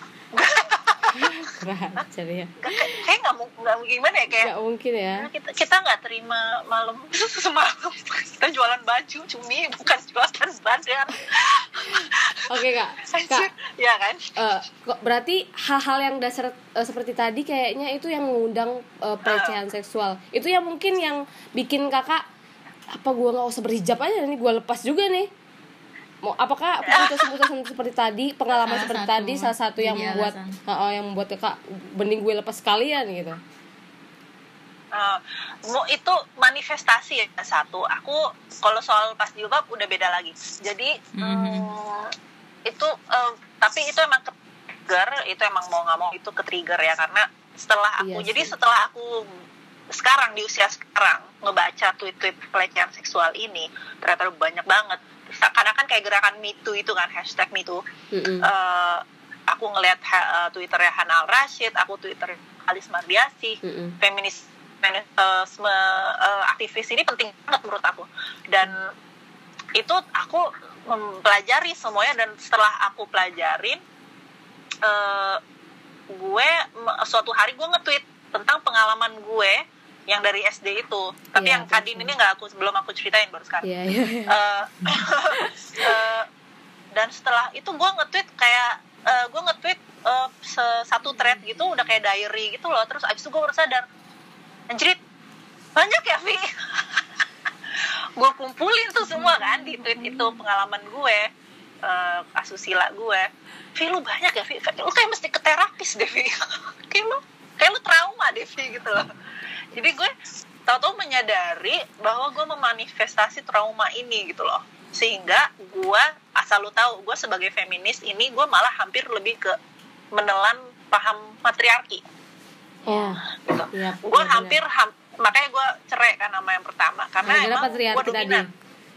kurang ajar ya. Nggak, kayak kayak nggak mau nggak mau gimana ya kayak nggak mungkin ya. Nah, kita kita nggak terima malam <laughs> semalam. Kita jualan baju cumi bukan jualan badan. Oke kak. Kak. Ya kan? Eh, kok berarti hal-hal yang dasar eh, seperti tadi kayaknya itu yang mengundang eh, pelecehan seksual. Itu yang mungkin yang bikin kakak apa gua nggak usah berhijab aja nih gua lepas juga nih apakah putusan-putusan seperti tadi pengalaman Salah seperti satu. tadi salah satu yang Jadi membuat alasan. oh, yang membuat kakak bening gue lepas sekalian gitu? Eh, mau itu manifestasi ya satu. Aku kalau soal pas jilbab udah beda lagi. Jadi mm, itu eh, tapi itu emang ke trigger itu emang mau nggak mau itu ke trigger ya karena setelah aku Iya jadi setelah aku sekarang di usia sekarang ngebaca tweet-tweet pelecehan seksual ini ternyata banyak banget karena kan kayak gerakan Me Too itu kan hashtag Me Too Mm-mm. eh, aku ngelihat ha- eh, twitternya Hanal Rashid, aku twitter Alis Mardiasi, Mm-mm. feminis feminisme eh, aktivis ini penting banget menurut aku. Dan itu aku mempelajari semuanya dan setelah aku pelajarin, eh, gue suatu hari gue nge-tweet tentang pengalaman gue yang dari SD itu. Tapi Iya, yang Kadin ini nggak aku belum aku ceritain baru sekarang. Iya, iya, iya. Eh, <laughs> eh, dan setelah itu gue nge-tweet kayak eh, gue nge-tweet eh, se- satu thread gitu udah kayak diary gitu loh. Terus abis itu gue baru sadar anjrit banyak ya Vi <laughs> gue kumpulin tuh semua kan di tweet itu pengalaman gue eh, asusila gue. Vi lu banyak ya Vi lu kayak mesti ke terapis deh Vi <laughs> kayak lu kayak lu trauma deh Vi gitu loh jadi gue tahu-tahu menyadari bahwa gue memanifestasi trauma ini gitu loh. Sehingga gue asal lu tahu gue sebagai feminis ini gue malah hampir lebih ke menelan paham matriarki. Oh gitu. iya gue hampir ham- makanya gue cerai kan sama yang pertama. Karena Gara-gara emang gue dominan.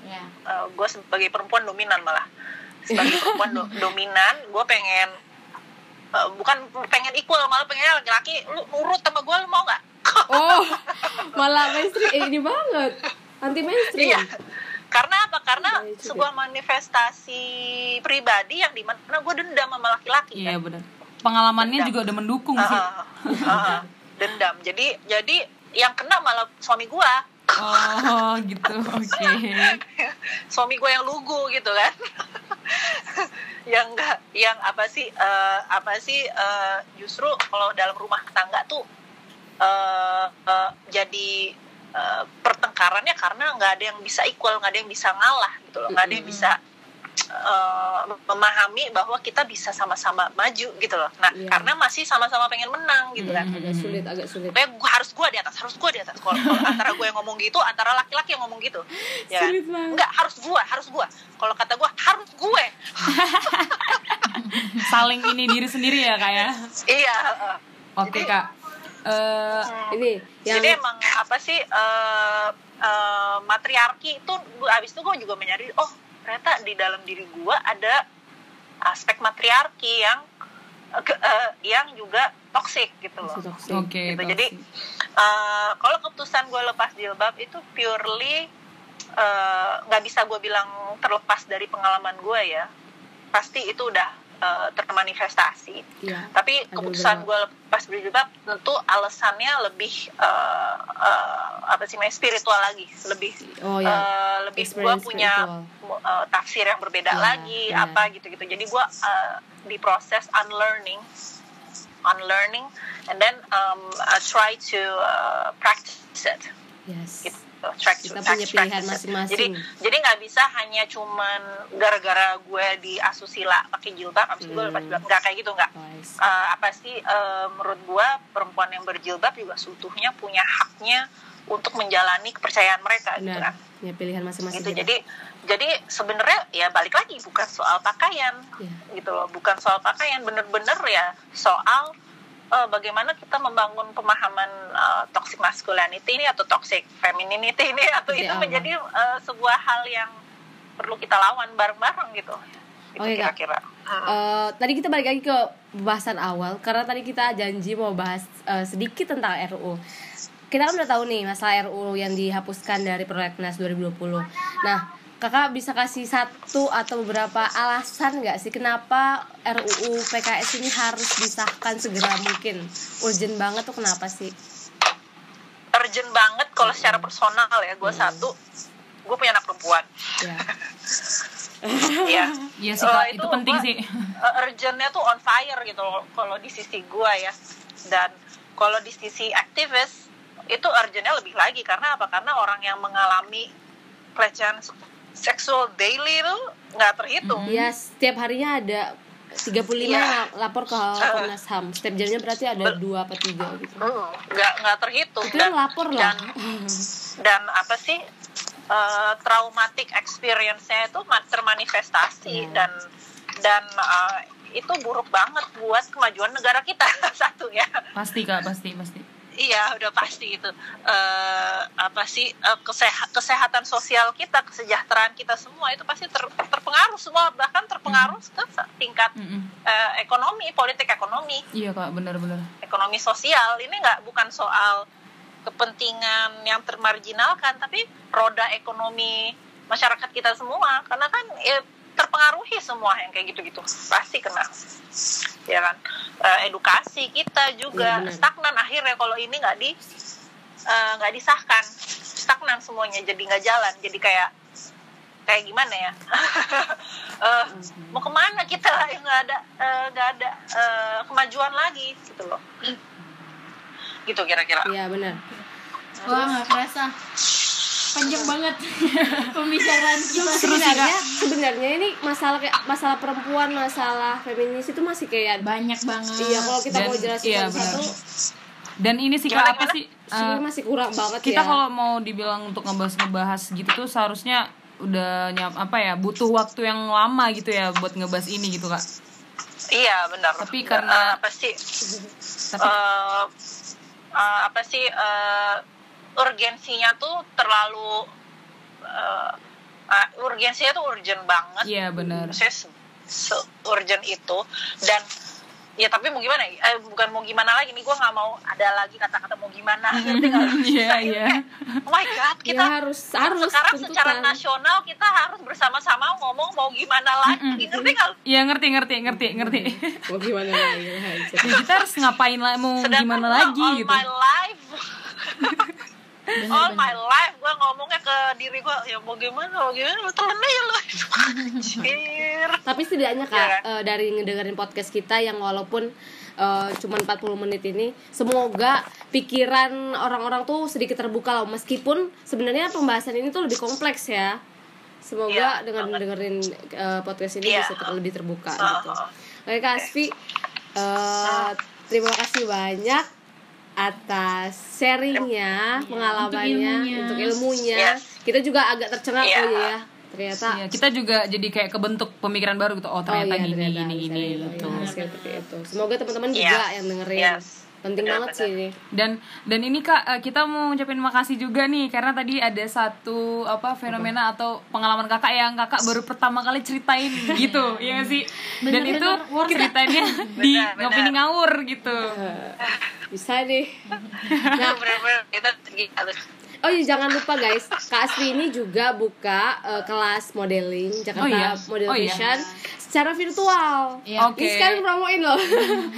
ya gue sebagai perempuan dominan malah. Sebagai perempuan do- dominan gue pengen eh, bukan pengen equal malah pengen laki-laki. Lu nurut sama gue lu mau nggak <laughs> oh malah mainstream eh, ini banget anti mainstream iya karena apa karena sebuah manifestasi pribadi yang di mana gue dendam sama laki-laki Iya kan. benar. Pengalamannya Dendam. juga udah mendukung sih. Ah, ah, ah, dendam jadi jadi yang kena malah suami gue Oh <laughs> gitu. Oke. suami gue yang lugu gitu kan <laughs> yang enggak yang apa sih eh, apa sih eh, justru kalau dalam rumah tangga tuh eh, eh, jadi eh, pertengkarannya karena nggak ada yang bisa equal nggak ada yang bisa ngalah gitu loh nggak ada yang bisa eh, memahami bahwa kita bisa sama-sama maju gitu loh nah Iya. karena masih sama-sama pengen menang gitu kan agak sulit agak sulit Kayak gua harus gue di atas, harus gue di atas. Kalau antara gue yang ngomong gitu, antara laki-laki yang ngomong gitu, <laughs> ya kan? Enggak, harus gue, harus gue. Kalau kata gue, harus gue. Saling ini diri sendiri ya kak ya. Iya. Oke kak. Eh ini yang Jadi emang apa sih eh, eh, matriarki itu, abis itu gue juga menyadari, oh ternyata di dalam diri gue ada aspek matriarki yang eh, ke- eh, yang juga toksik gitu loh. toxic. Oke. gitu. toxic. Jadi Uh, kalau keputusan gue lepas jilbab itu purely uh, nggak bisa gue bilang terlepas dari pengalaman gue ya pasti itu udah uh, termanifestasi Iya. tapi keputusan gue lepas berjilbab tentu alasannya lebih uh, uh, apa sih namanya, spiritual lagi lebih Oh ya. uh, lebih gue punya spiritual. uh, tafsir yang berbeda Iya, lagi iya. apa gitu-gitu jadi gue uh, di proses unlearning unlearning and then um, I try to uh, practice it Yes. gitu try to Kita punya pilihan masing-masing. jadi jadi nggak bisa hanya cuman gara-gara gue di asusila pakai jilbab abis itu gue Hmm. lepas jilbab nggak kayak gitu nggak Wise. uh, apa sih uh, menurut gua perempuan yang berjilbab juga seutuhnya punya haknya untuk menjalani kepercayaan mereka gitu Benar. kan Punya pilihan masing-masing. gitu jadi jadi sebenarnya ya balik lagi bukan soal pakaian Iya. gitu loh bukan soal pakaian bener-bener ya soal uh, bagaimana kita membangun pemahaman uh, toxic masculinity ini atau toxic femininity ini <laughs> atau Seperti itu apa? menjadi uh, sebuah hal yang perlu kita lawan bareng-bareng gitu itu Oke, Kak. kira-kira Hmm. Eh, tadi kita balik lagi ke pembahasan awal karena tadi kita janji mau bahas eh, sedikit tentang RUU. Kita kan udah tahu nih masalah RUU yang dihapuskan dari Prolegnas 2020. Nah, kakak bisa kasih satu atau beberapa alasan nggak sih kenapa RUU PKS ini harus disahkan segera mungkin? Urgent banget tuh kenapa sih? urgent banget kalau secara personal ya gue satu gue punya anak perempuan Ya. <laughs> ya Iya sih Eh, kak, itu, penting gua, sih. eh, urgentnya tuh on fire gitu loh kalau di sisi gue ya dan kalau di sisi aktivis itu urgentnya lebih lagi karena apa karena orang yang mengalami pelecehan seksual daily itu nggak terhitung Ya, setiap harinya ada 35 Iya. lapor ke <laughs> Komnas HAM. Setiap jamnya berarti ada dua apa tiga gitu. Mm, nggak nggak terhitung Itu yang lapor lah. dan dan apa sih uh, traumatic experience-nya itu ma- termanifestasi Iya. dan dan uh, itu buruk banget buat kemajuan negara kita <laughs> satu ya Pasti kak, pasti, pasti. Iya udah pasti itu Eh, apa sih eh, keseha- kesehatan sosial kita kesejahteraan kita semua itu pasti ter- terpengaruh semua bahkan terpengaruh ke tingkat Mm-mm. eh, ekonomi politik ekonomi Iya kak, benar-benar. ekonomi sosial ini nggak bukan soal kepentingan yang termarginalkan tapi roda ekonomi masyarakat kita semua karena kan ya, terpengaruhi semua yang kayak gitu-gitu. Pasti kena. Ya kan? Eh, edukasi kita juga Iya, benar. stagnan akhirnya kalau ini nggak di eh, nggak disahkan. Stagnan semuanya jadi nggak jalan. Jadi kayak kayak gimana ya? <laughs> Eh, mau ke mana kita <laughs> yang nggak ada nggak ada eh, kemajuan lagi gitu loh. Gitu kira-kira. Iya, benar. Wah nggak kerasa panjang banget. <laughs> Pembicaraan kita. sebenarnya. Sebenarnya ini masalah kayak masalah perempuan masalah feminis itu masih kayak Banyak banget. iya kalau kita Dan- mau jelasin iya, satu-satu. Dan ini sih apa sih? eh, masih kurang banget kita ya. kalau mau dibilang untuk ngebahas-ngebahas gitu tuh seharusnya udah nyam apa ya butuh waktu yang lama gitu ya buat ngebahas ini gitu kak. Iya benar. Tapi karena- Eh, apa sih? Tapi eh, eh, apa sih eh, urgensinya tuh terlalu eh, eh, urgensinya tuh urgent banget. Iya benar. Saya se, se- urgent itu. Dan ya tapi mau gimana ya? eh, bukan mau gimana lagi nih gue nggak mau ada lagi kata-kata mau gimana. <laughs> Ngerti nggak? Iya, ini iya. oh my god kita ya harus harus sekarang tuntutan. secara nasional kita harus bersama-sama ngomong mau gimana lagi ngerti nggak? Iya ngerti ngerti ngerti ngerti. <laughs> Mau gimana lagi? Ya, kita harus ngapain lah mau Sedangkan gimana lagi all gitu. my life <laughs> all my life gue ngomongnya ke diri gue ya mau gimana mau gimana lu telan aja lu anjir tapi setidaknya kak Iya kan? eh, dari ngedengerin podcast kita yang walaupun eh, cuma 40 menit ini semoga pikiran orang-orang tuh sedikit terbuka lah meskipun sebenarnya pembahasan ini tuh lebih kompleks ya semoga Iya, dengan banget. dengerin eh, podcast ini Iya. bisa ter- lebih terbuka Ah, gitu ah. oke kak Asfi eh, terima kasih banyak atas sharingnya pengalamannya ilmunya. untuk ilmunya Yes. kita juga agak tercengang Iya. oh iya ya ternyata Iya, kita juga jadi kayak kebentuk pemikiran baru gitu oh ternyata iya, gini ternyata gini bisa gini gitu, gitu ya, seperti itu. Semoga teman-teman Yes. juga yang dengerin. Yes. Penting Benar, banget sih. Ini. dan dan ini kak eh, kita mau ngucapin makasih juga nih karena tadi ada satu apa fenomena atau pengalaman kakak yang kakak baru pertama kali ceritain <laughs> gitu. Ya nggak sih? Dan itu it. ceritanya <laughs> di Benar, benar. ngopini ngawur gitu. Bisa deh. <laughs> Nah bener-bener kita harus oh iya jangan lupa guys Kak Asri ini juga buka eh, kelas modeling Jakarta Oh iya? Model Oh iya. Fashion secara virtual Iya. Oke. ini sekarang promoin loh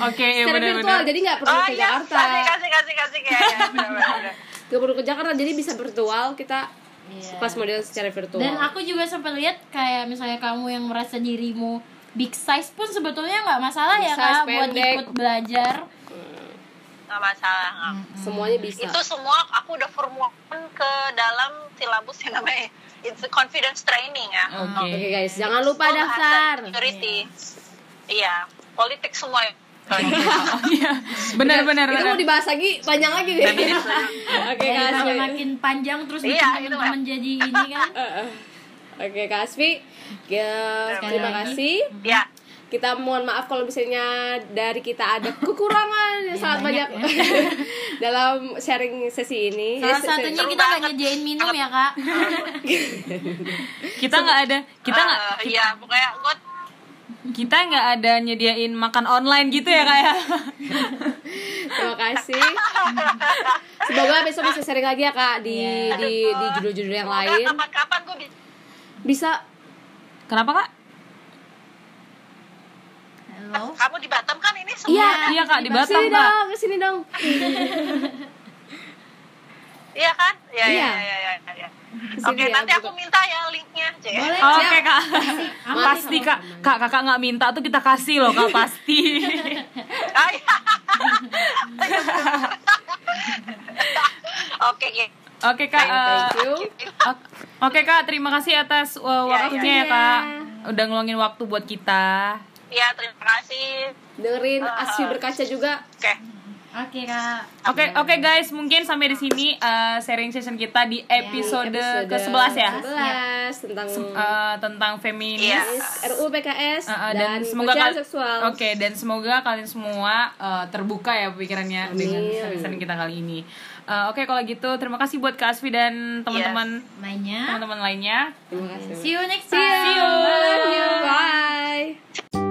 oke ya secara virtual benar-benar jadi nggak perlu oh ke iya Jakarta kasih kasih kasih kasih ya, ya nggak perlu ke Jakarta jadi bisa virtual kita Iya. kelas model secara virtual Dan aku juga sempat lihat kayak misalnya kamu yang merasa dirimu big size pun sebetulnya nggak masalah Big ya kak buat pendek. ikut belajar. Nggak masalah nggak. semuanya bisa itu semua aku udah formulkan ke dalam silabus yang namanya it's a confidence training ya oke Oke guys, jangan lupa Itu bahasa daftar. security iya politik semua Oh, <laughs> iya Itu mau dibahas lagi panjang lagi deh. <laughs> Oke Kak Daripada Asfi. makin panjang terus bikin Iya, itu teman-teman jadi ini kan. <laughs> Oke Kak Asfi, ya, terima lagi. kasih. ya Kita mohon maaf kalau misalnya dari kita ada kekurangan yang sangat banyak, banyak <laughs> dalam sharing sesi ini. Salah Ya, satunya kita nggak nyediain minum ya kak. kita nggak ada kita nggak Eh, iya pokoknya gue kita nggak ada nyediain makan online gitu ya kayak Terima kasih. Semoga besok bisa sharing lagi ya Kak di di di judul-judul yang lain. kapan-kapan gue Bisa kenapa kak Halo. kamu di Batam kan ini semua Iya, iya kak di Batam sini kak dong, ke sini dong. <laughs> iya kan iya Iya. iya iya iya, iya. Ke sini oke ya, nanti aku minta ya linknya. Boleh. Oke kak, pasti kak, kak kakak nggak minta tuh kita kasih loh kak pasti. <laughs> Ah, iya. oke <laughs> iya. Oke kak, Thank you. ok- oke kak, terima kasih atas uh, waktunya ya iya. kak, udah ngeluangin waktu buat kita. Iya terima kasih Dengerin Asfi berkaca juga. oke Oke kak. Oke oke guys, mungkin sampai di sini uh, sharing session kita di episode, ke-11 ya. 11 tentang Uh, tentang feminis. Iya. RUU PKS Uh, uh, dan, dan, semoga seksual. Oke, dan semoga kalian semua uh, terbuka ya pikirannya dengan Amin. session kita kali ini. Uh, Oke, kalau gitu terima kasih buat Kak Asfi dan teman-teman Lainnya. teman-teman lainnya. Terima kasih. See you next See time. you. I love you.